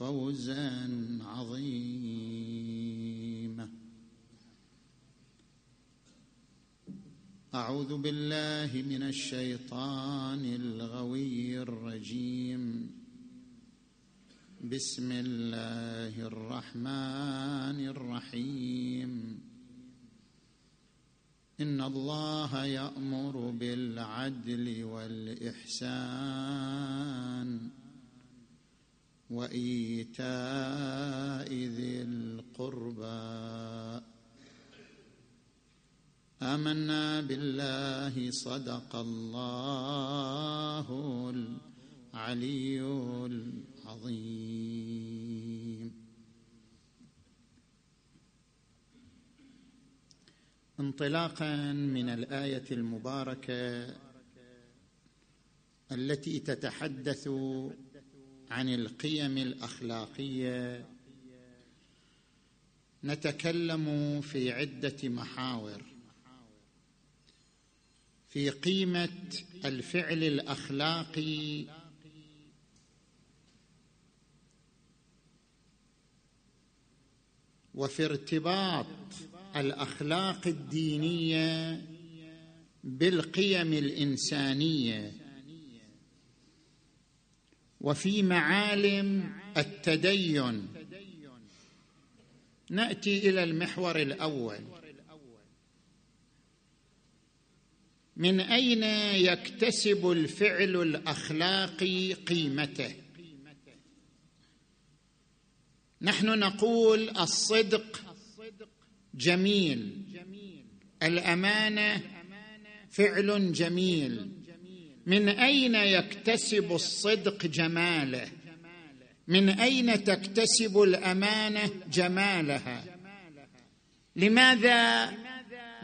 فوزا عظيما أعوذ بالله من الشيطان الغوي الرجيم. بسم الله الرحمن الرحيم. إن الله يأمر بالعدل والإحسان. وإيتاء ذي القربى. آمنا بالله صدق الله العلي العظيم. انطلاقا من الآية المباركة التي تتحدث عن القيم الأخلاقية. نتكلم في عدة محاور. في قيمة الفعل الأخلاقي وفي ارتباط الأخلاق الدينية بالقيم الإنسانية. وفي معالم التدين. نأتي إلى المحور الأول. من أين يكتسب الفعل الأخلاقي قيمته؟ نحن نقول الصدق جميل. الأمانة فعل جميل. من أين يكتسب الصدق جماله؟ من أين تكتسب الأمانة جمالها؟ لماذا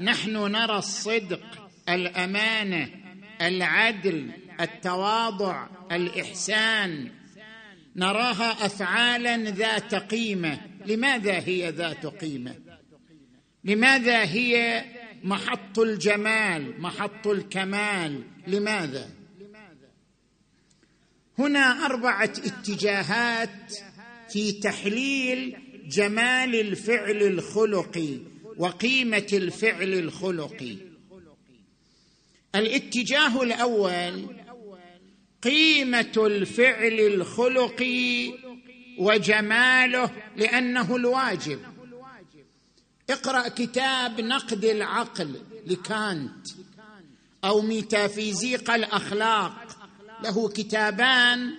نحن نرى الصدق الأمانة العدل التواضع الإحسان؟ نراها افعالا ذات قيمة. لماذا هي ذات قيمة؟ لماذا هي محط الجمال محط الكمال. لماذا؟ هنا أربعة اتجاهات في تحليل جمال الفعل الخلقي وقيمة الفعل الخلقي الاتجاه الأول قيمة الفعل الخلقي وجماله لأنه الواجب. اقرأ كتاب نقد العقل لكانت أو ميتافيزيق الأخلاق. له كتابان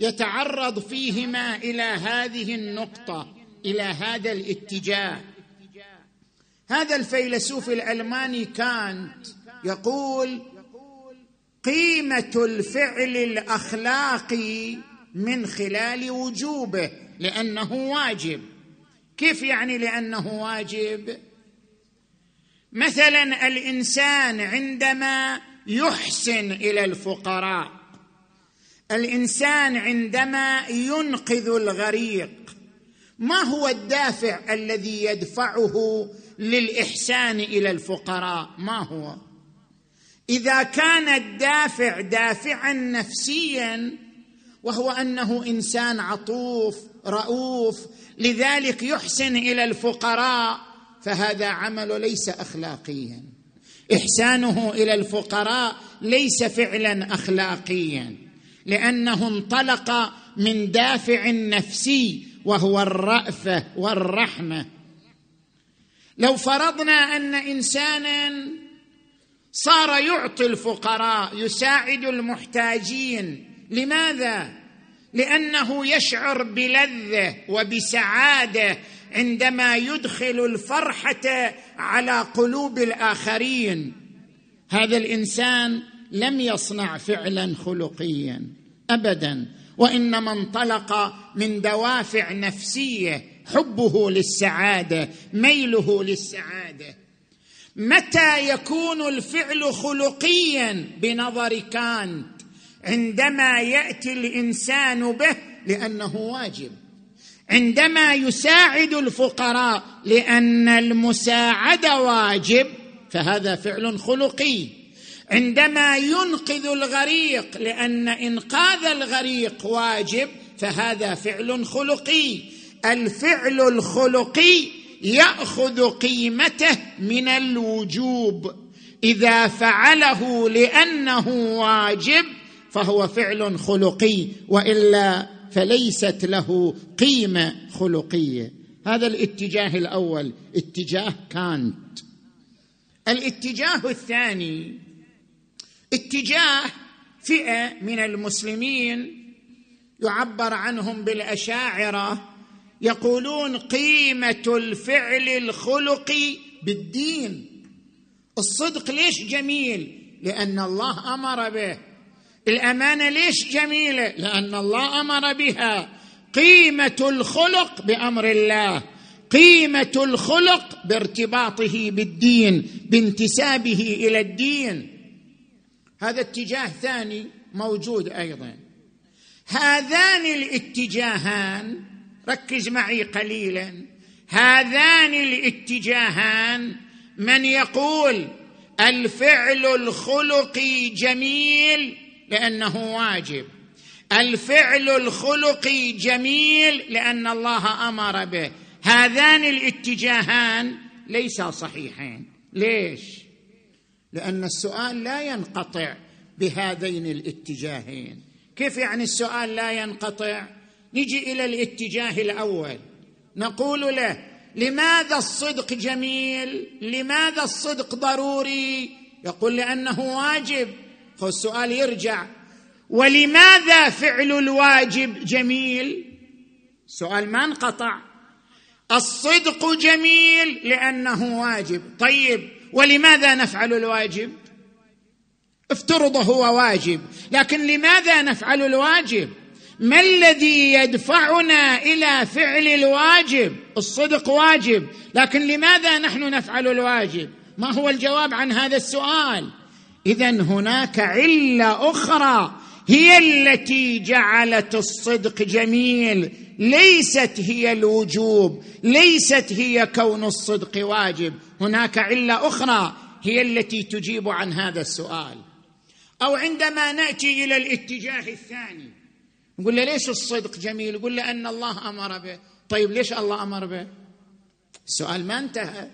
يتعرض فيهما إلى هذه النقطة إلى هذا الاتجاه. هذا الفيلسوف الألماني كانت يقول قيمة الفعل الأخلاقي من خلال وجوبه لأنه واجب. كيف يعني لأنه واجب؟ مثلا الإنسان عندما يحسن إلى الفقراء الإنسان عندما ينقذ الغريق ما هو الدافع الذي يدفعه للإحسان إلى الفقراء؟ ما هو؟ إذا كان الدافع دافعا نفسيا وهو أنه إنسان عطوف رؤوف لذلك يحسن إلى الفقراء فهذا عمل ليس اخلاقيا. إحسانه إلى الفقراء ليس فعلا اخلاقيا لأنه انطلق من دافع نفسي وهو الرافه والرحمة. لو فرضنا أن انسانا صار يعطي الفقراء يساعد المحتاجين لماذا؟ لأنه يشعر بلذة وبسعادة عندما يدخل الفرحة على قلوب الآخرين. هذا الإنسان لم يصنع فعلا خلقيا ابدا وإنما انطلق من دوافع نفسية حبه للسعادة ميله للسعادة. متى يكون الفعل خلقيا؟ بنظر كانت عندما يأتي الإنسان به لأنه واجب. عندما يساعد الفقراء لأن المساعده واجب فهذا فعل خلقي. عندما ينقذ الغريق لأن إنقاذ الغريق واجب فهذا فعل خلقي. الفعل الخلقي يأخذ قيمته من الوجوب. إذا فعله لأنه واجب فهو فعل خلقي وإلا فليست له قيمة خلقية. هذا الاتجاه الأول. اتجاه كانت. الاتجاه الثاني اتجاه فئة من المسلمين يعبر عنهم بالأشاعرة يقولون قيمة الفعل الخلقي بالدين. الصدق ليش جميل؟ لأن الله أمر به. الأمانة ليش جميلة؟ لأن الله أمر بها. قيمة الخلق بأمر الله. قيمة الخلق بارتباطه بالدين بانتسابه إلى الدين. هذا اتجاه ثاني موجود أيضا. هذان الاتجاهان ركز معي قليلا. هذان الاتجاهان من يقول الفعل الخلقي جميل لأنه واجب. الفعل الخلقي جميل لأن الله أمر به. هذان الاتجاهان ليسا صحيحين. ليش؟ لأن السؤال لا ينقطع بهذين الاتجاهين. كيف يعني السؤال لا ينقطع؟ نجي إلى الاتجاه الأول. نقول له لماذا الصدق جميل؟ لماذا الصدق ضروري؟ يقول لأنه واجب. فالسؤال يرجع ولماذا فعل الواجب جميل؟ سؤال ما انقطع. الصدق جميل لأنه واجب. طيب ولماذا نفعل الواجب؟ افترض هو واجب لكن لماذا نفعل الواجب؟ ما الذي يدفعنا إلى فعل الواجب؟ الصدق واجب لكن لماذا نحن نفعل الواجب؟ ما هو الجواب عن هذا السؤال؟ اذا هناك علة أخرى هي التي جعلت الصدق جميل. ليست هي الوجوب ليست هي كون الصدق واجب. هناك علة أخرى هي التي تجيب عن هذا السؤال. أو عندما نأتي إلى الاتجاه الثاني نقول له ليش الصدق جميل؟ يقول له أن الله أمر به. طيب ليش الله أمر به؟ السؤال ما انتهى.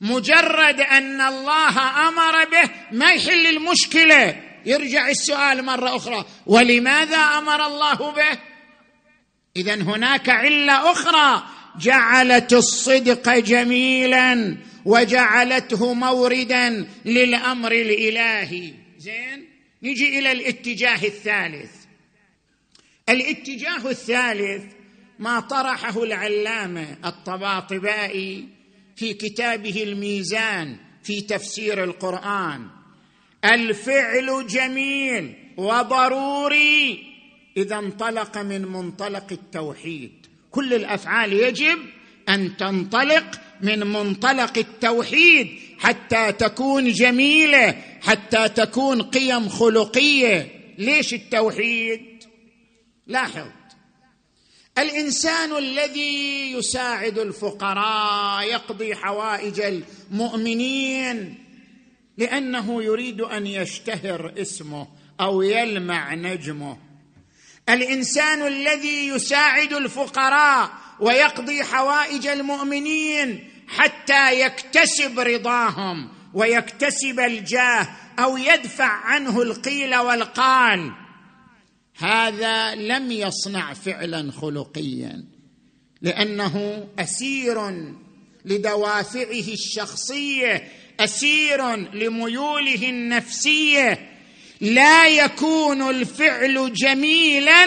مجرد أن الله أمر به ما يحل المشكلة. يرجع السؤال مرة أخرى ولماذا أمر الله به؟ اذا هناك علة أخرى. جعلت الصدق جميلا وجعلته موردا للأمر الإلهي. زين؟ نجي إلى الاتجاه الثالث. الاتجاه الثالث ما طرحه العلامة الطباطبائي في كتابه الميزان في تفسير القرآن. الفعل جميل وضروري إذا انطلق من منطلق التوحيد. كل الأفعال يجب أن تنطلق من منطلق التوحيد حتى تكون جميلة حتى تكون قيم خلقية. ليش التوحيد؟ لاحظ الإنسان الذي يساعد الفقراء يقضي حوائج المؤمنين لأنه يريد أن يشتهر اسمه أو يلمع نجمه. الإنسان الذي يساعد الفقراء ويقضي حوائج المؤمنين حتى يكتسب رضاهم ويكتسب الجاه أو يدفع عنه القيل والقال. هذا لم يصنع فعلا خلقيا لأنه أسير لدوافعه الشخصية أسير لميوله النفسية. لا يكون الفعل جميلا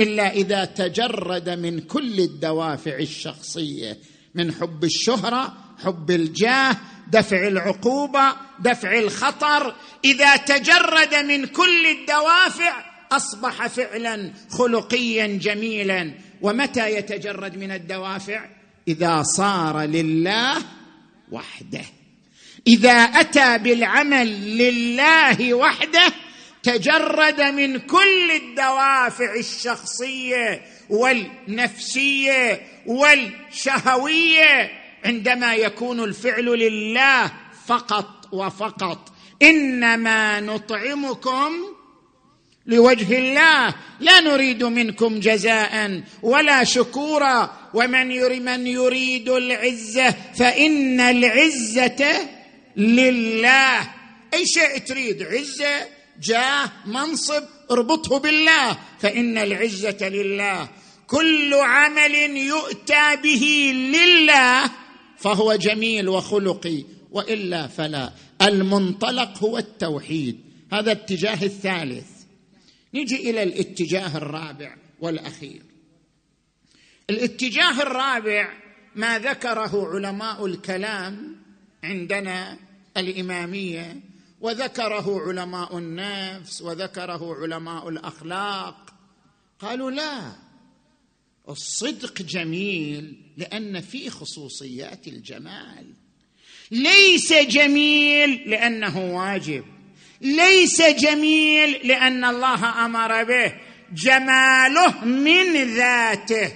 إلا إذا تجرد من كل الدوافع الشخصية من حب الشهرة حب الجاه دفع العقوبة دفع الخطر. إذا تجرد من كل الدوافع أصبح فعلا خلقيا جميلا. ومتى يتجرد من الدوافع؟ إذا صار لله وحده. إذا أتى بالعمل لله وحده تجرد من كل الدوافع الشخصية والنفسية والشهوية عندما يكون الفعل لله فقط وفقط. إنما نطعمكم لوجه الله. لا نريد منكم جزاء ولا شكورا. ومن يريد من يريد العزة فإن العزة لله. أي شيء تريد عزة جاه منصب اربطه بالله. فإن العزة لله. كل عمل يؤتى به لله فهو جميل وخلقي. وإلا فلا. المنطلق هو التوحيد. هذا الاتجاه الثالث. نجي إلى الاتجاه الرابع والأخير. الاتجاه الرابع ما ذكره علماء الكلام عندنا الإمامية وذكره علماء النفس وذكره علماء الأخلاق. قالوا لا الصدق جميل لأن فيه خصوصيات الجمال. ليس جميل لأنه واجب. ليس جميل لأن الله أمر به. جماله من ذاته.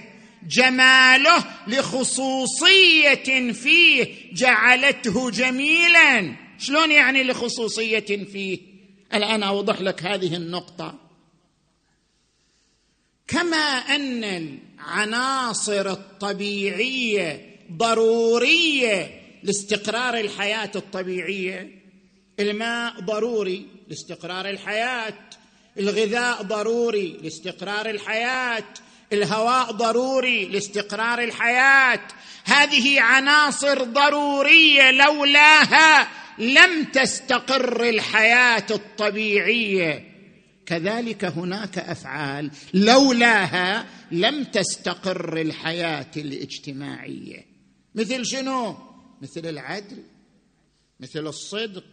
جماله لخصوصية فيه. جعلته جميلا. شلون يعني لخصوصية فيه؟ الآن أوضح لك هذه النقطة. كما أن العناصر الطبيعية ضرورية لاستقرار الحياة الطبيعية الماء ضروري لاستقرار الحياة الغذاء ضروري لاستقرار الحياة الهواء ضروري لاستقرار الحياة. هذه عناصر ضرورية لولاها لم تستقر الحياة الطبيعية. كذلك هناك أفعال لولاها لم تستقر الحياة الاجتماعية. مثل شنو؟ مثل العدل مثل الصدق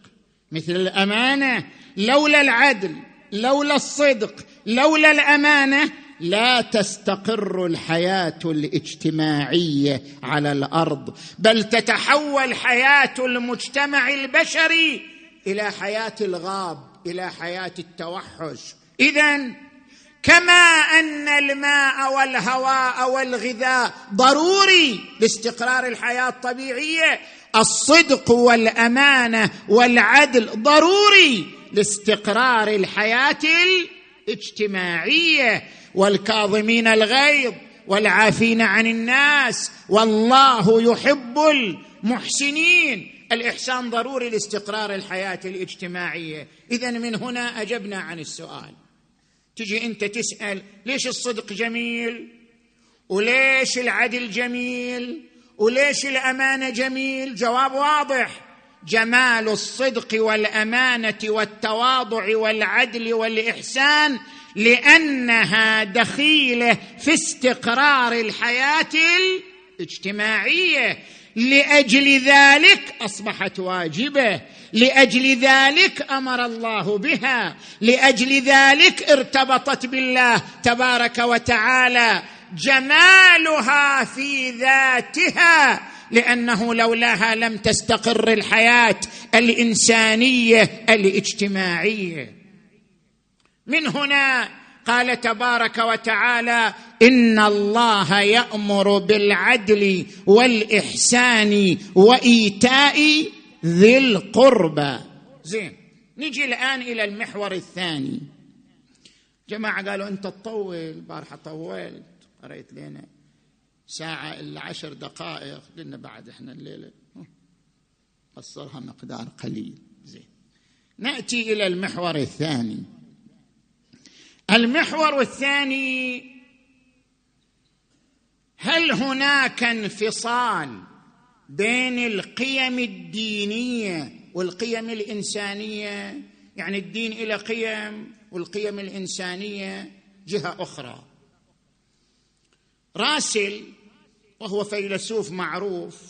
مثل الأمانة لولا العدل لولا الصدق لولا الأمانة لا تستقر الحياة الاجتماعية على الأرض بل تتحول حياة المجتمع البشري إلى حياة الغاب إلى حياة التوحش. اذا كما أن الماء والهواء والغذاء ضروري لاستقرار الحياة الطبيعية الصدق والأمانة والعدل ضروري لاستقرار الحياة الاجتماعية والكاظمين الغيظ والعافين عن الناس. والله يحب المحسنين. الإحسان ضروري لاستقرار الحياة الاجتماعية. اذا من هنا أجبنا عن السؤال. تجي أنت تسأل ليش الصدق جميل؟ وليش العدل جميل؟ وليش الأمانة جميل؟ جواب واضح. جمال الصدق والأمانة والتواضع والعدل والإحسان لأنها دخيلة في استقرار الحياة الاجتماعية. لأجل ذلك أصبحت واجبة. لأجل ذلك أمر الله بها. لأجل ذلك ارتبطت بالله تبارك وتعالى. جمالها في ذاتها لأنه لولاها لم تستقر الحياة الإنسانية الاجتماعية. من هنا قال تبارك وتعالى إن الله يأمر بالعدل والإحسان وإيتاء ذي القربى. زين نجي الآن إلى المحور الثاني. جماعة قالوا أنت تطول البارحه طولت قريت لنا ساعة إلا عشر دقائق قلنا بعد إحنا الليلة قصرها مقدار قليل. زين. نأتي إلى المحور الثاني. المحور الثاني هل هناك انفصال بين القيم الدينية والقيم الإنسانية؟ يعني الدين إلى قيم والقيم الإنسانية جهة أخرى. راسل وهو فيلسوف معروف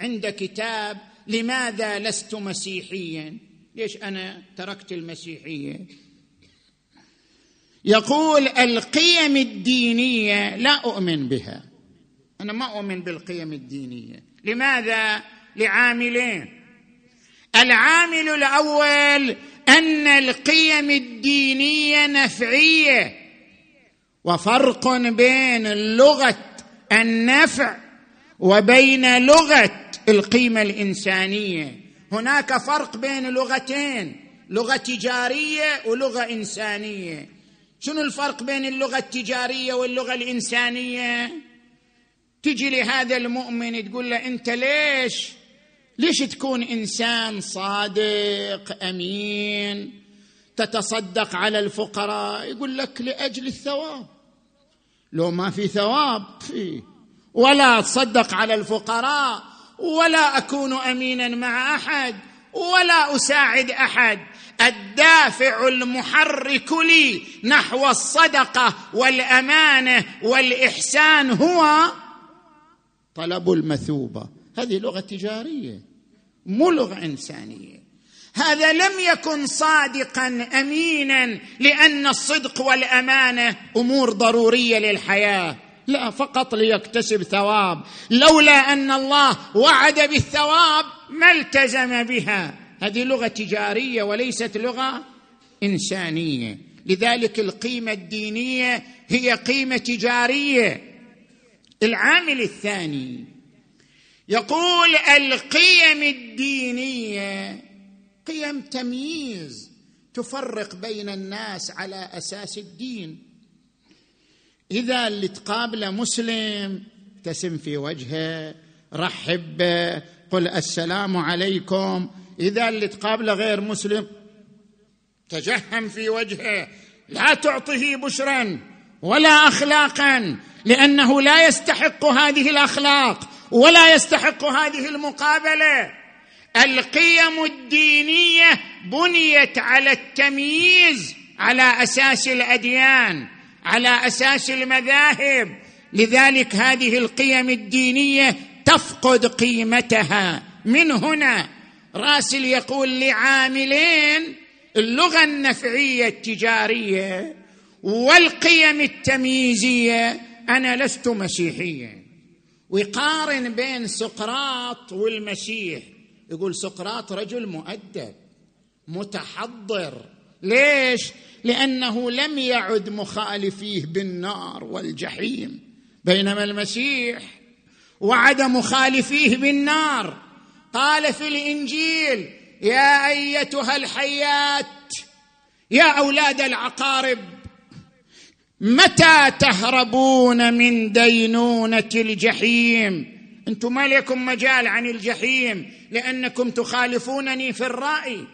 عند كتاب لماذا لست مسيحيا؟ ليش أنا تركت المسيحية؟ يقول القيم الدينية لا أؤمن بها. أنا ما أؤمن بالقيم الدينية. لماذا؟ لعاملين. العامل الأول أن القيم الدينية نفعية. وفرق بين لغه النفع وبين لغة القيمة الإنسانية. هناك فرق بين لغتين لغة تجارية ولغة إنسانية. شنو الفرق بين اللغة التجارية واللغة الإنسانية؟ تجي لهذا المؤمن تقول له أنت ليش؟ ليش تكون إنسان صادق أمين تتصدق على الفقراء؟ يقول لك لأجل الثواب. لو ما في ثواب فيه ولا أتصدق على الفقراء ولا أكون أمينا مع أحد ولا أساعد أحد. الدافع المحرك لي نحو الصدقة والأمانة والإحسان هو طلب المثوبة. هذه لغة تجارية مو لغه إنسانية. هذا لم يكن صادقا امينا لأن الصدق والأمانة أمور ضرورية للحياة. لا فقط ليكتسب ثواب. لولا أن الله وعد بالثواب ما التزم بها. هذه لغة تجارية وليست لغة إنسانية. لذلك القيمة الدينية هي قيمة تجارية. العامل الثاني يقول القيم الدينية قيم تمييز تفرق بين الناس على أساس الدين. إذا اللي تقابله مسلم ابتسم في وجهه رحب به قل السلام عليكم. إذا اللي تقابله غير مسلم تجهم في وجهه. لا تعطه بشرا ولا اخلاقا لأنه لا يستحق هذه الأخلاق ولا يستحق هذه المقابلة. القيم الدينية بنيت على التمييز على أساس الأديان على أساس المذاهب. لذلك هذه القيم الدينية تفقد قيمتها. من هنا راسل يقول لعاملين اللغة النفعية التجارية والقيم التمييزية أنا لست مسيحيا. ويقارن بين سقراط والمسيح. يقول سقراط رجل مؤدب متحضر. ليش؟ لأنه لم يعد مخالفيه بالنار والجحيم بينما المسيح وعد مخالفيه بالنار. قال في الإنجيل يا أيتها الحيات يا أولاد العقارب متى تهربون من دينونة الجحيم؟ أنتم ما لكم مجال عن الجحيم لأنكم تخالفونني في الرأي.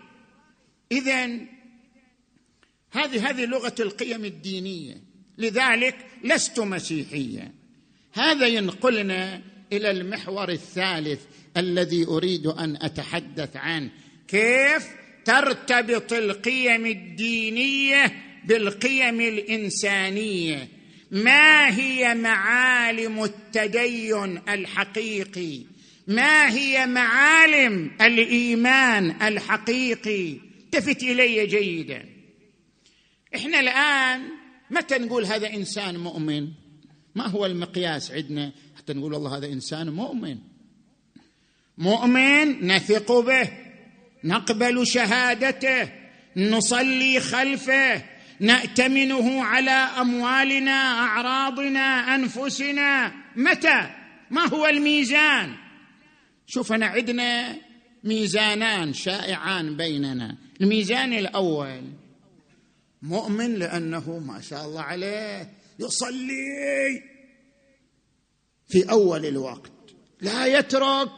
اذا هذه هذه لغة القيم الدينية. لذلك لست مسيحيا. هذا ينقلنا إلى المحور الثالث الذي أريد أن أتحدث عنه. كيف ترتبط القيم الدينية بالقيم الإنسانية؟ ما هي معالم التدين الحقيقي؟ ما هي معالم الإيمان الحقيقي؟ التفت إلي جيدا. إحنا الآن متى نقول هذا إنسان مؤمن؟ ما هو المقياس عندنا حتى نقول والله هذا إنسان مؤمن؟ مؤمن نثق به نقبل شهادته نصلي خلفه نأتمنه على أموالنا أعراضنا أنفسنا. متى؟ ما هو الميزان؟ شوف أنا عندنا ميزانان شائعان بيننا. الميزان الأول مؤمن لأنه ما شاء الله عليه يصلي في أول الوقت. لا يترك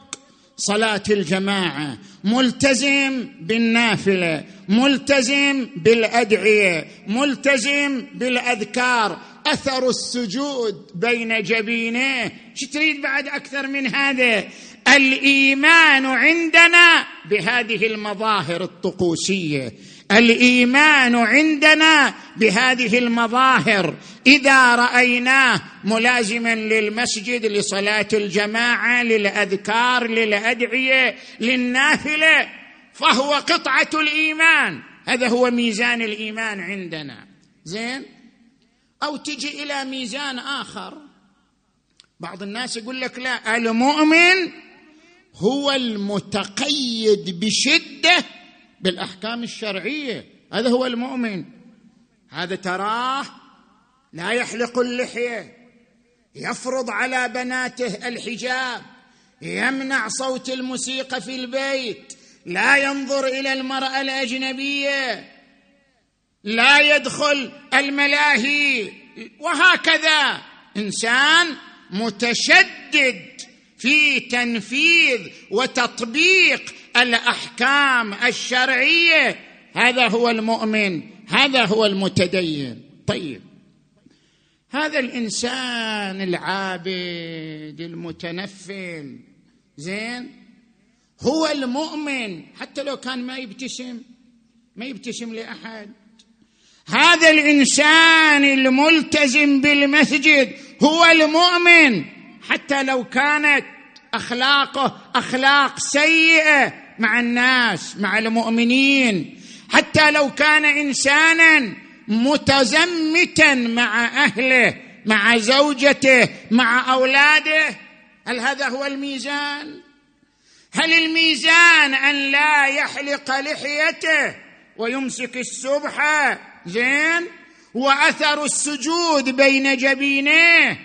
صلاة الجماعة ملتزم بالنافلة ملتزم بالأدعية ملتزم بالأذكار. أثر السجود بين جبينيه إيش تريد بعد أكثر من هذا؟ الإيمان عندنا بهذه المظاهر الطقوسية. الإيمان عندنا بهذه المظاهر. إذا رأيناه ملازما للمسجد لصلاة الجماعة للأذكار للأدعية للنافلة فهو قطعة الإيمان. هذا هو ميزان الإيمان عندنا. زين؟ أو تجي إلى ميزان آخر. بعض الناس يقول لك لا المؤمن هو المتقيد بشدة بالأحكام الشرعية. هذا هو المؤمن. هذا تراه لا يحلق اللحية. يفرض على بناته الحجاب. يمنع صوت الموسيقى في البيت. لا ينظر إلى المرأة الأجنبية. لا يدخل الملاهي. وهكذا. إنسان متشدد. في تنفيذ وتطبيق الأحكام الشرعية. هذا هو المؤمن هذا هو المتدين. طيب هذا الإنسان العابد المتنفل زين هو المؤمن. حتى لو كان ما يبتسم ما يبتسم لأحد. هذا الإنسان الملتزم بالمسجد هو المؤمن. حتى لو كانت أخلاقه أخلاق سيئة مع الناس مع المؤمنين. حتى لو كان إنسانا متزمتا مع أهله مع زوجته مع أولاده هل هذا هو الميزان؟ هل الميزان أن لا يحلق لحيته ويمسك السبحه زين. وأثر السجود بين جبينيه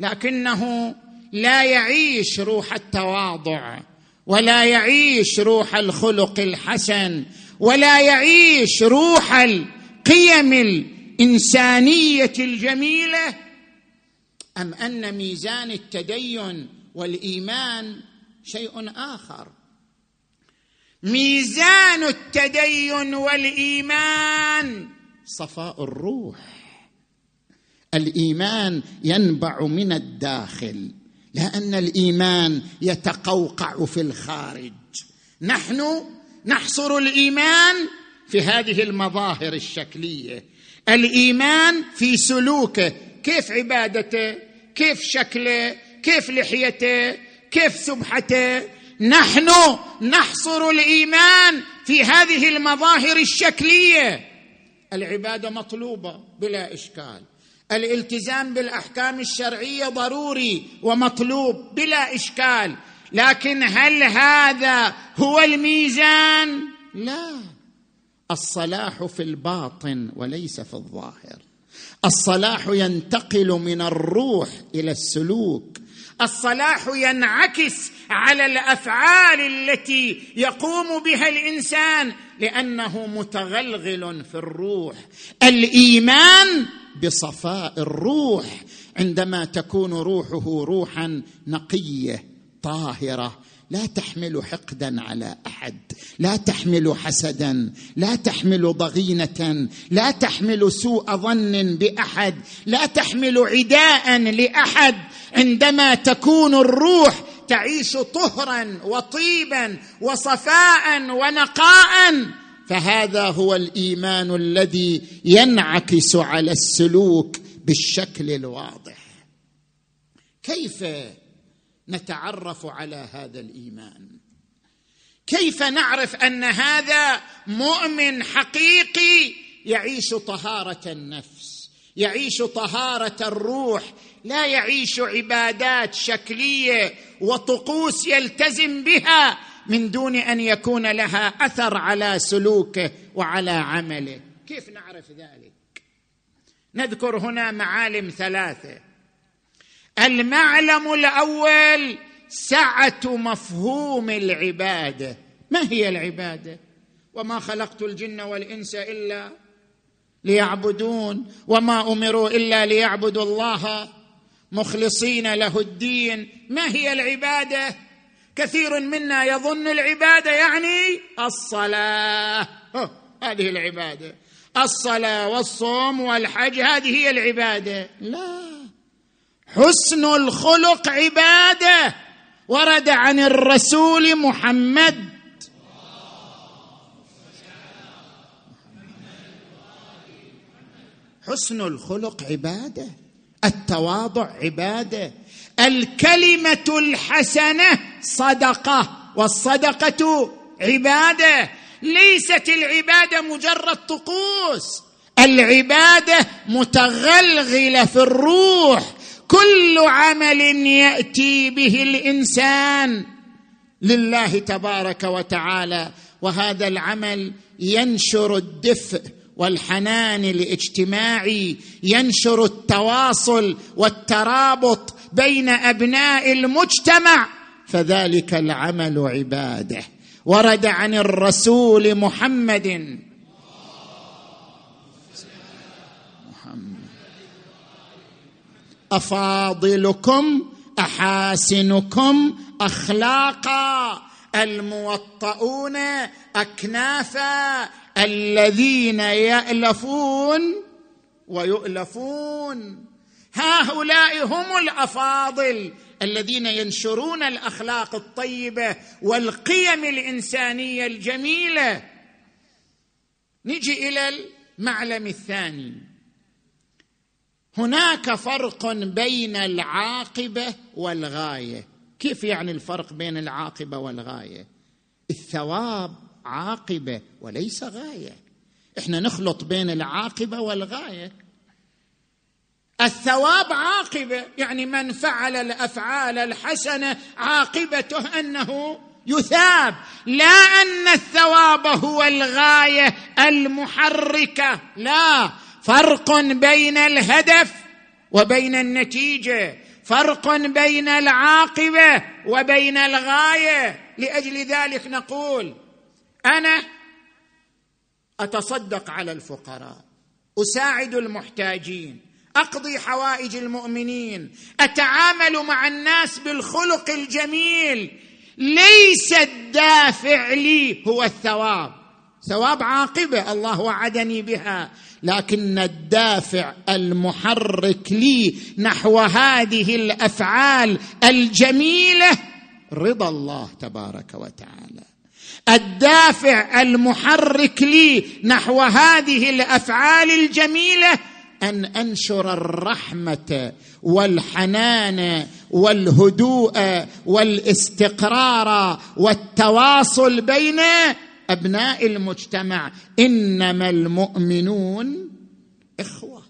لكنه لا يعيش روح التواضع ولا يعيش روح الخلق الحسن ولا يعيش روح القيم الإنسانية الجميلة. أم أن ميزان التدين والإيمان شيء آخر؟ ميزان التدين والإيمان صفاء الروح. الإيمان ينبع من الداخل. لأن الإيمان يتقوقع في الخارج. نحن نحصر الإيمان في هذه المظاهر الشكلية. الإيمان في سلوكه كيف عبادته كيف شكله كيف لحيته كيف سبحته. نحن نحصر الإيمان في هذه المظاهر الشكلية. العبادة مطلوبة بلا إشكال. الالتزام بالأحكام الشرعية ضروري ومطلوب بلا إشكال لكن هل هذا هو الميزان؟ لا. الصلاح في الباطن وليس في الظاهر. الصلاح ينتقل من الروح إلى السلوك. الصلاح ينعكس على الأفعال التي يقوم بها الإنسان لأنه متغلغل في الروح. الإيمان بصفاء الروح عندما تكون روحه روحا نقية طاهرة. لا تحمل حقدا على أحد لا تحمل حسدا لا تحمل ضغينة لا تحمل سوء ظن بأحد لا تحمل عداء لأحد. عندما تكون الروح تعيش طهرا وطيبا وصفاء ونقاء فهذا هو الإيمان الذي ينعكس على السلوك بالشكل الواضح. كيف نتعرف على هذا الإيمان؟ كيف نعرف أن هذا مؤمن حقيقي يعيش طهارة النفس يعيش طهارة الروح لا يعيش عبادات شكلية وطقوس يلتزم بها من دون أن يكون لها أثر على سلوكه وعلى عمله كيف نعرف ذلك؟ نذكر هنا معالم ثلاثة. المعلم الأول سعة مفهوم العبادة. ما هي العبادة؟ وما خلقت الجن والإنس إلا ليعبدون وما أمروا إلا ليعبدوا الله مخلصين له الدين. ما هي العبادة؟ كثير منا يظن العباده يعني الصلاة. هذه العبادة. الصلاة والصوم والحج هذه هي العبادة. لا. حسن الخلق عبادة. ورد عن الرسول محمد. حسن الخلق عبادة. التواضع عبادة. الكلمة الحسنة صدقة والصدقة عبادة. ليست العبادة مجرد طقوس العبادة متغلغلة في الروح. كل عمل يأتي به الإنسان لله تبارك وتعالى وهذا العمل ينشر الدفء والحنان الاجتماعي ينشر التواصل والترابط بين أبناء المجتمع. فذلك العمل عباده. ورد عن الرسول محمد. أفاضلكم أحاسنكم أخلاقا. الموطؤون أكنافا. الذين يألفون ويؤلفون. هؤلاء هم الأفاضل الذين ينشرون الأخلاق الطيبة والقيم الإنسانية الجميلة. نجي إلى المعلم الثاني. هناك فرق بين العاقبة والغاية. كيف يعني الفرق بين العاقبة والغاية؟ الثواب عاقبة وليس غاية. إحنا نخلط بين العاقبة والغاية. الثواب عاقبة. يعني من فعل الأفعال الحسنة عاقبته أنه يثاب لا أن الثواب هو الغاية المحركة. لا فرق بين الهدف وبين النتيجة فرق بين العاقبة وبين الغاية. لأجل ذلك نقول أنا أتصدق على الفقراء أساعد المحتاجين أقضي حوائج المؤمنين. أتعامل مع الناس بالخلق الجميل. ليس الدافع لي هو الثواب. ثواب عاقبة الله وعدني بها. لكن الدافع المحرك لي نحو هذه الأفعال الجميلة رضا الله تبارك وتعالى. الدافع المحرك لي نحو هذه الأفعال الجميلة أن أنشر الرحمة والحنان والهدوء والاستقرار والتواصل بين أبناء المجتمع. إنما المؤمنون إخوة.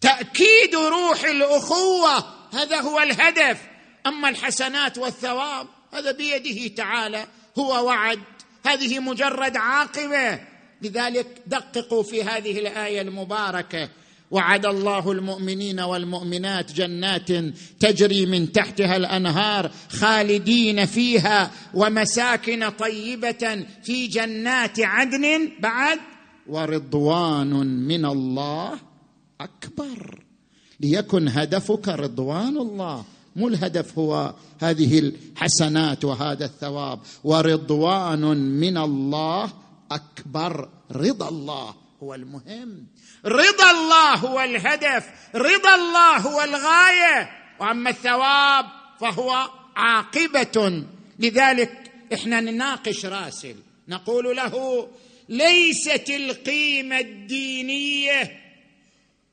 تأكيد روح الأخوة هذا هو الهدف. أما الحسنات والثواب هذا بيده تعالى هو وعد. هذه مجرد عاقبة. لذلك دققوا في هذه الآية المباركة. وعد الله المؤمنين والمؤمنات جنات تجري من تحتها الأنهار خالدين فيها ومساكن طيبة في جنات عدن بعد ورضوان من الله أكبر. ليكن هدفك رضوان الله. مو الهدف هو هذه الحسنات وهذا الثواب. ورضوان من الله أكبر. رضا الله هو المهم. رضا الله هو الهدف رضا الله هو الغايه وأما الثواب فهو عاقبة. لذلك إحنا نناقش راسل نقول له ليست القيمة الدينية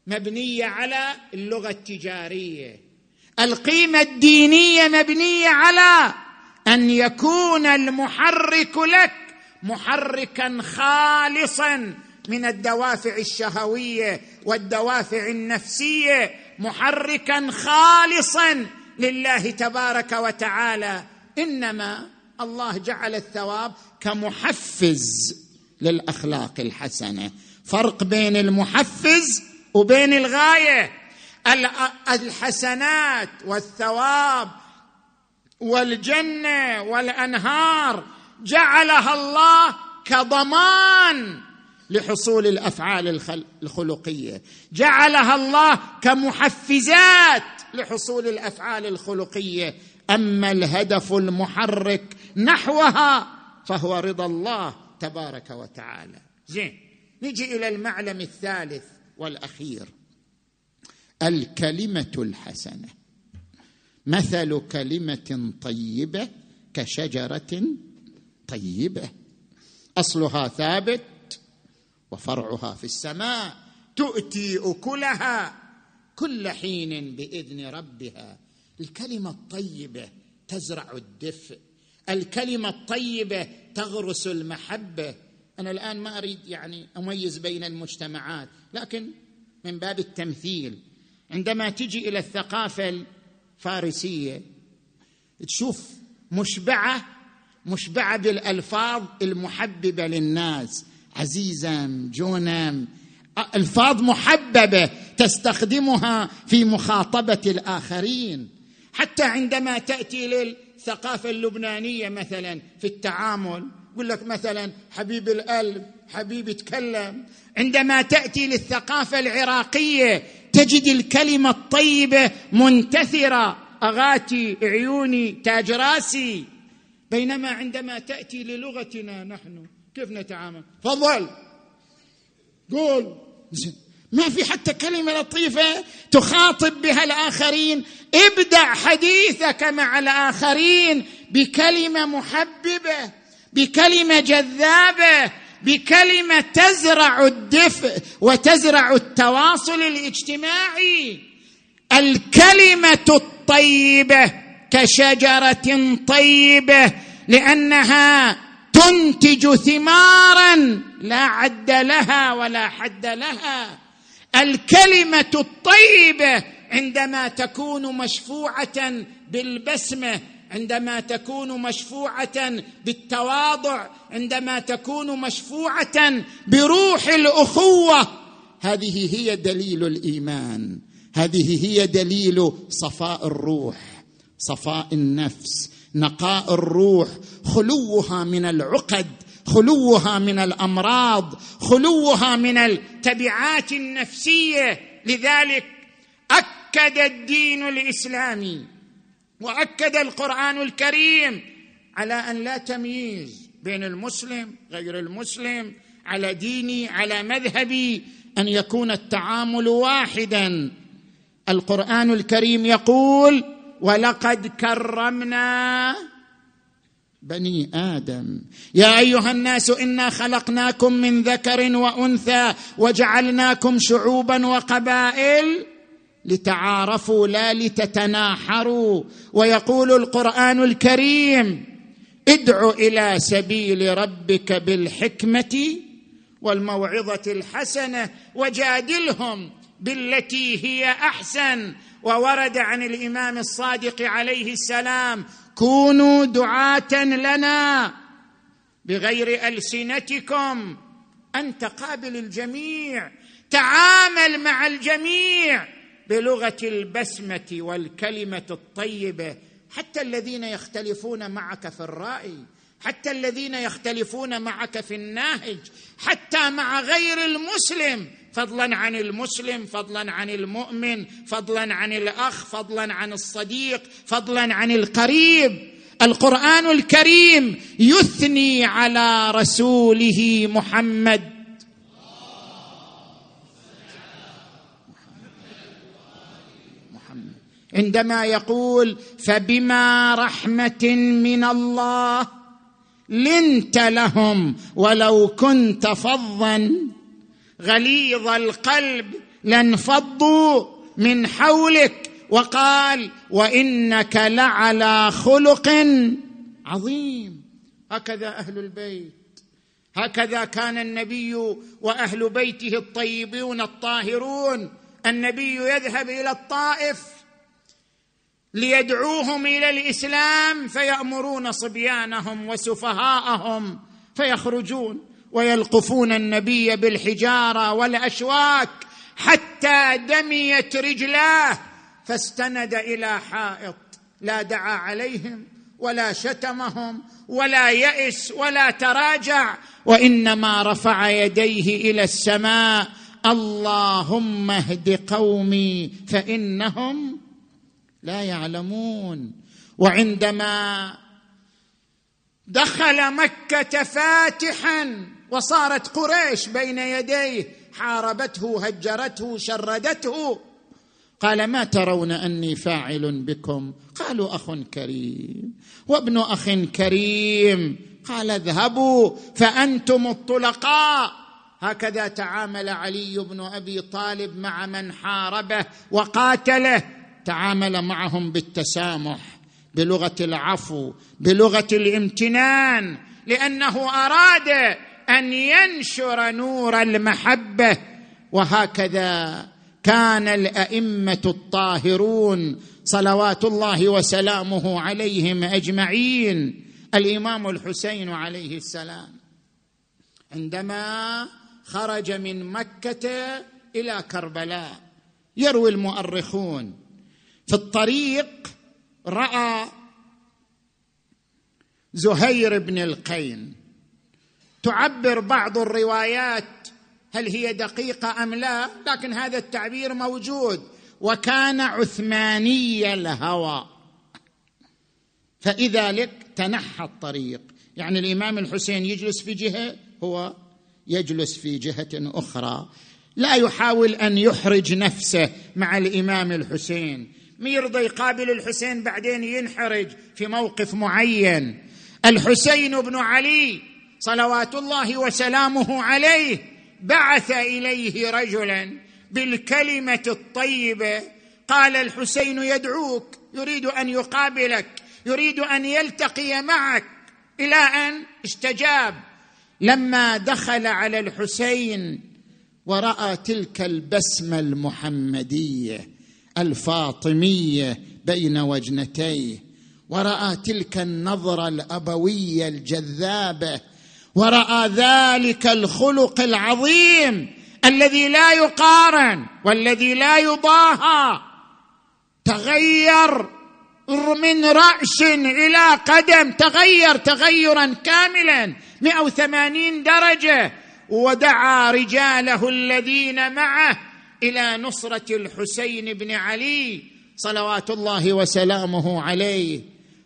مبنية على اللغة التجارية. القيمة الدينية مبنية على أن يكون المحرك لك محركا خالصا. من الدوافع الشهوية والدوافع النفسية محركا خالصا لله تبارك وتعالى. إنما الله جعل الثواب كمحفز للأخلاق الحسنة. فرق بين المحفز وبين الغاية. الحسنات والثواب والجنة والأنهار جعلها الله كضمان لحصول الأفعال الخلقية. جعلها الله كمحفزات لحصول الأفعال الخلقية. أما الهدف المحرك نحوها فهو رضا الله تبارك وتعالى. زين نجي إلى المعلم الثالث والأخير. الكلمة الحسنة. مثل كلمة طيبة كشجرة طيبة. أصلها ثابت وفرعها في السماء تؤتي أكلها كل حين بإذن ربها. الكلمة الطيبة تزرع الدفء. الكلمة الطيبة تغرس المحبة. أنا الآن ما أريد يعني أميز بين المجتمعات لكن من باب التمثيل عندما تجي إلى الثقافة الفارسية تشوف مشبعة مشبعة بالألفاظ المحببة للناس. عزيزا جونا. الفاظ محببة تستخدمها في مخاطبة الآخرين. حتى عندما تأتي للثقافة اللبنانية مثلا في التعامل يقول لك مثلا حبيب القلب حبيب يتكلم. عندما تأتي للثقافة العراقية تجد الكلمة الطيبة منتثرة. أغاتي عيوني تاج راسي. بينما عندما تأتي للغتنا نحن كيف نتعامل؟ تفضل. قول. ما في حتى كلمة لطيفة تخاطب بها الآخرين. ابدأ حديثك مع الآخرين بكلمة محببة بكلمة جذابة بكلمة تزرع الدفء وتزرع التواصل الاجتماعي. الكلمة الطيبة كشجرة طيبة لأنها تنتج ثمارا لا عد لها ولا حد لها. الكلمة الطيبة عندما تكون مشفوعة بالبسمة عندما تكون مشفوعة بالتواضع عندما تكون مشفوعة بروح الأخوة. هذه هي دليل الإيمان. هذه هي دليل صفاء الروح صفاء النفس. نقاء الروح خلوها من العقد خلوها من الأمراض خلوها من التبعات النفسية. لذلك أكد الدين الإسلامي وأكد القرآن الكريم على أن لا تمييز بين المسلم غير المسلم على ديني على مذهبي أن يكون التعامل واحدا. القرآن الكريم يقول ولقد كرمنا بني آدم. يا أيها الناس إنا خلقناكم من ذكر وأنثى وجعلناكم شعوبا وقبائل لتعارفوا لا لتتناحروا. ويقول القرآن الكريم ادع إلى سبيل ربك بالحكمة والموعظة الحسنة وجادلهم بالتي هي أحسن. وورد عن الإمام الصادق عليه السلام كونوا دعاة لنا بغير ألسنتكم أنت قابل الجميع تعامل مع الجميع بلغة البسمة والكلمة الطيبة حتى الذين يختلفون معك في الرأي حتى الذين يختلفون معك في الناهج حتى مع غير المسلم فضلا عن المسلم فضلا عن المؤمن فضلا عن الأخ فضلا عن الصديق فضلا عن القريب. القرآن الكريم يثني على رسوله محمد. عندما يقول فبما رحمة من الله لنت لهم ولو كنت فظا. غليظ القلب لانفضوا من حولك وقال وإنك لعلى خلق عظيم. هكذا أهل البيت هكذا كان النبي وأهل بيته الطيبون الطاهرون. النبي يذهب إلى الطائف ليدعوهم إلى الإسلام فيأمرون صبيانهم وسفهاءهم فيخرجون. ويلقفون النبي بالحجارة والأشواك حتى دميت رجلاه فاستند إلى حائط لا دعا عليهم ولا شتمهم ولا يئس ولا تراجع وإنما رفع يديه إلى السماء اللهم اهد قومي فإنهم لا يعلمون وعندما دخل مكة فاتحا وصارت قريش بين يديه حاربته هجرته شردته. قال ما ترون أني فاعل بكم؟ قالوا أخ كريم. وابن أخ كريم. قال اذهبوا فأنتم الطلقاء. هكذا تعامل علي بن أبي طالب مع من حاربه وقاتله. تعامل معهم بالتسامح بلغة العفو بلغة الامتنان لأنه اراد أن ينشر نور المحبة وهكذا كان الأئمة الطاهرون صلوات الله وسلامه عليهم أجمعين. الإمام الحسين عليه السلام عندما خرج من مكة إلى كربلاء يروي المؤرخون. في الطريق رأى زهير بن القين تعبر بعض الروايات هل هي دقيقة أم لا؟ لكن هذا التعبير موجود. وكان عثماني الهوى. فإذا تنحى الطريق. يعني الإمام الحسين يجلس في جهة هو يجلس في جهة أخرى. لا يحاول أن يحرج نفسه مع الإمام الحسين. ما يرضى يقابل الحسين بعدين ينحرج في موقف معين. الحسين بن علي صلوات الله وسلامه عليه بعث إليه رجلا بالكلمة الطيبة قال الحسين يدعوك يريد أن يقابلك يريد أن يلتقي معك. إلى أن استجاب. لما دخل على الحسين ورأى تلك البسمة المحمدية الفاطمية بين وجنتيه ورأى تلك النظرة الأبوية الجذابة وراى ذلك الخلق العظيم الذي لا يقارن والذي لا يضاهى. تغير من رأس إلى قدم تغير تغيرا كاملا 180 درجة. ودعا رجاله الذين معه إلى نصرة الحسين بن علي صلوات الله وسلامه عليه.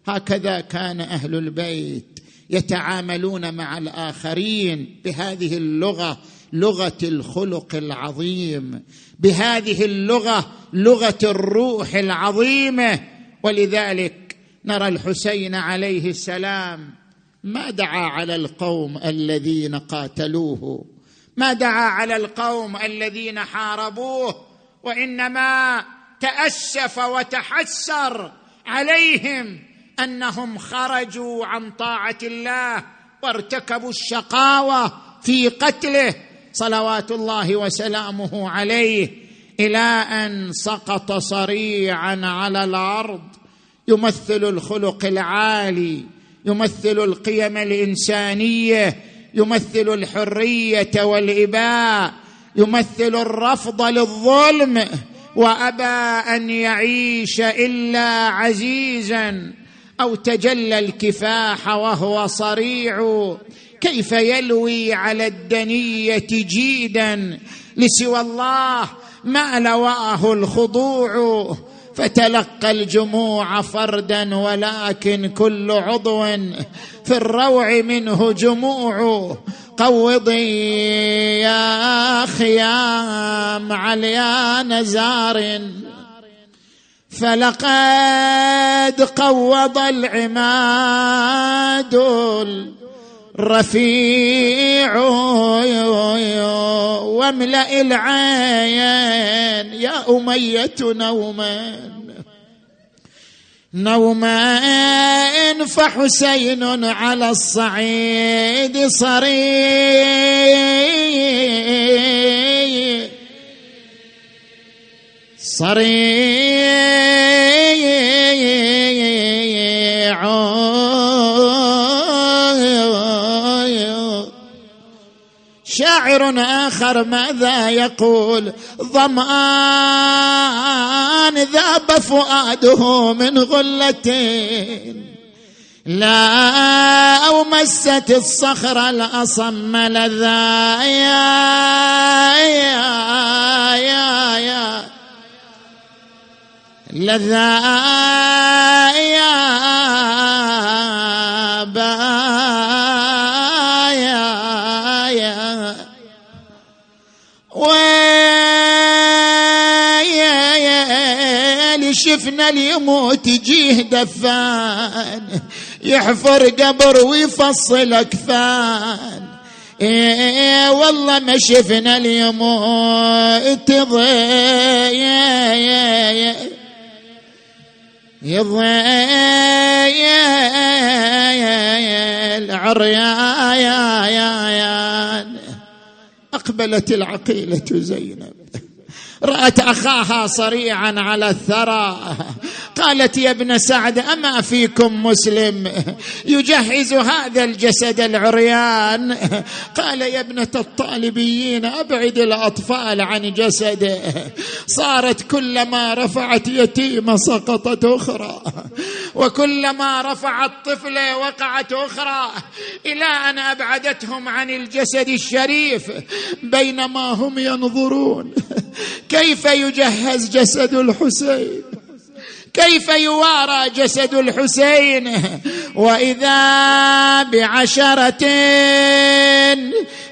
هكذا كان أهل البيت. يتعاملون مع الآخرين بهذه اللغة لغة الخلق العظيم. بهذه اللغة لغة الروح العظيمه ولذلك نرى الحسين عليه السلام ما دعا على القوم الذين قاتلوه ما دعا على القوم الذين حاربوه وإنما تأسف وتحسر عليهم أنهم خرجوا عن طاعة الله وارتكبوا الشقاوة في قتله صلوات الله وسلامه عليه إلى أن سقط صريعا على الأرض. يمثل الخلق العالي يمثل القيم الإنسانية يمثل الحرية والإباء يمثل الرفض للظلم وأبى أن يعيش إلا عزيزا. أو تجلى الكفاح وهو صريع كيف يلوي على الدنية جيدا؟ لسوى الله ما لواه الخضوع فتلقى الجموع فردا ولكن كل عضو في الروع منه جموع. قوضي يا خيام عليا نزار فلقد قوض العماد الرفيع واملأ العين يا أمية نوما نوما فحسين على الصعيد صريع صريع. شاعر آخر ماذا يقول؟ ظمآن ذاب فؤاده من غلتين لا أو مست الصخر الأصم لذا. يا يا يا يا لذا يا شفنا اليموت يجيه دفان يحفر قبر ويفصل أكفان. إيه والله ما شفنا يا يا يضيل عريان أقبلت العقيلة زينب رأت أخاها صريعا على الثرى. قالت يا ابن سعد أما فيكم مسلم؟ يجهز هذا الجسد العريان. قال يا ابنة الطالبيين أبعد الأطفال عن جسده صارت كلما رفعت يتيمة سقطت أخرى. وكلما رفعت طفلة وقعت أخرى. إلى أن أبعدتهم عن الجسد الشريف بينما هم ينظرون. كيف يجهز جسد الحسين؟ كيف يوارى جسد الحسين؟ وإذا بعشرة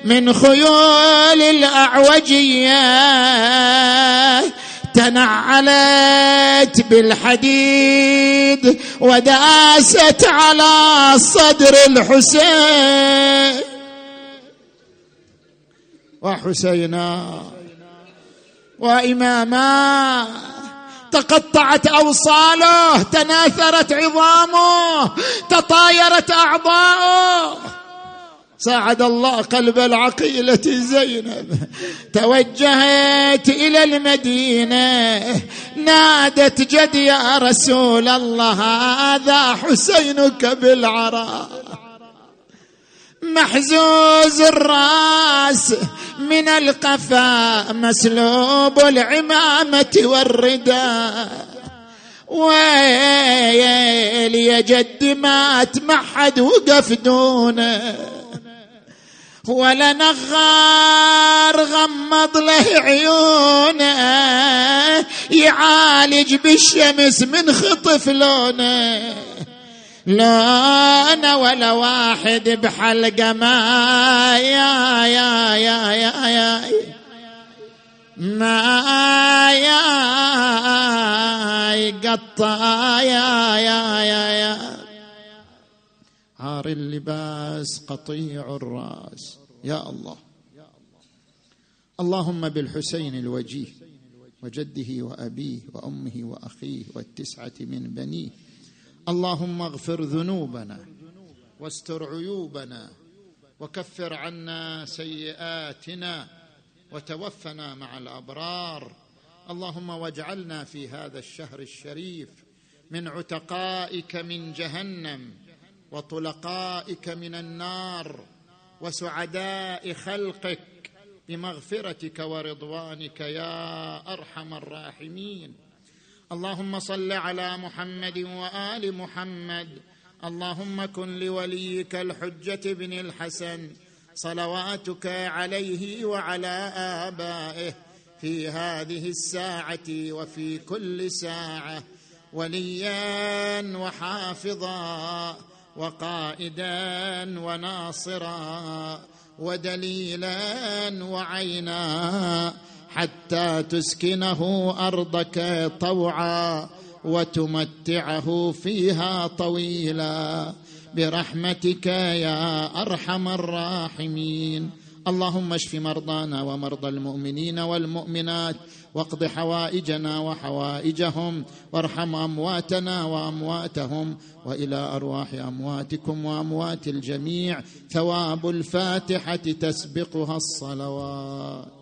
من خيول الاعوجيه تنعلت بالحديد وداست على صدر الحسين. وحسينا وإماما. تقطعت أوصاله تناثرت عظامه تطايرت أعضاؤه. ساعد الله قلب العقيلة زينب. توجهت إلى المدينة نادت جد يا رسول الله هذا حسينك بالعراء. محزوز الراس من القفا مسلوب العمامة والرداء ويل يا جد ما حد وقف دونه ولا نغار غمض له عيونه يعالج بالشمس من خطف لونه. لا أنا ولا واحد بحلقة ما يا يا يا يا يا ما يا قطع يا يا يا يا. عار اللباس قطيع الراس. يا الله. اللهم بالحسين الوجيه وجده وأبيه وأمه وأخيه والتسعة من بنيه اللهم اغفر ذنوبنا واستر عيوبنا وكفر عنا سيئاتنا وتوفنا مع الأبرار. اللهم واجعلنا في هذا الشهر الشريف من عتقائك من جهنم وطلقائك من النار وسعداء خلقك بمغفرتك ورضوانك يا أرحم الراحمين. اللهم صل على محمد وآل محمد. اللهم كن لوليك الحجة بن الحسن. صلواتك عليه وعلى آبائه في هذه الساعة وفي كل ساعة. وليا وحافظا وقائدا وناصرا. ودليلا وعينا حتى تسكنه أرضك طوعا وتمتعه فيها طويلا. برحمتك يا أرحم الراحمين. اللهم اشف مرضانا ومرضى المؤمنين والمؤمنات واقض حوائجنا وحوائجهم وارحم أمواتنا وأمواتهم وإلى أرواح أمواتكم وأموات الجميع. ثواب الفاتحة تسبقها الصلوات.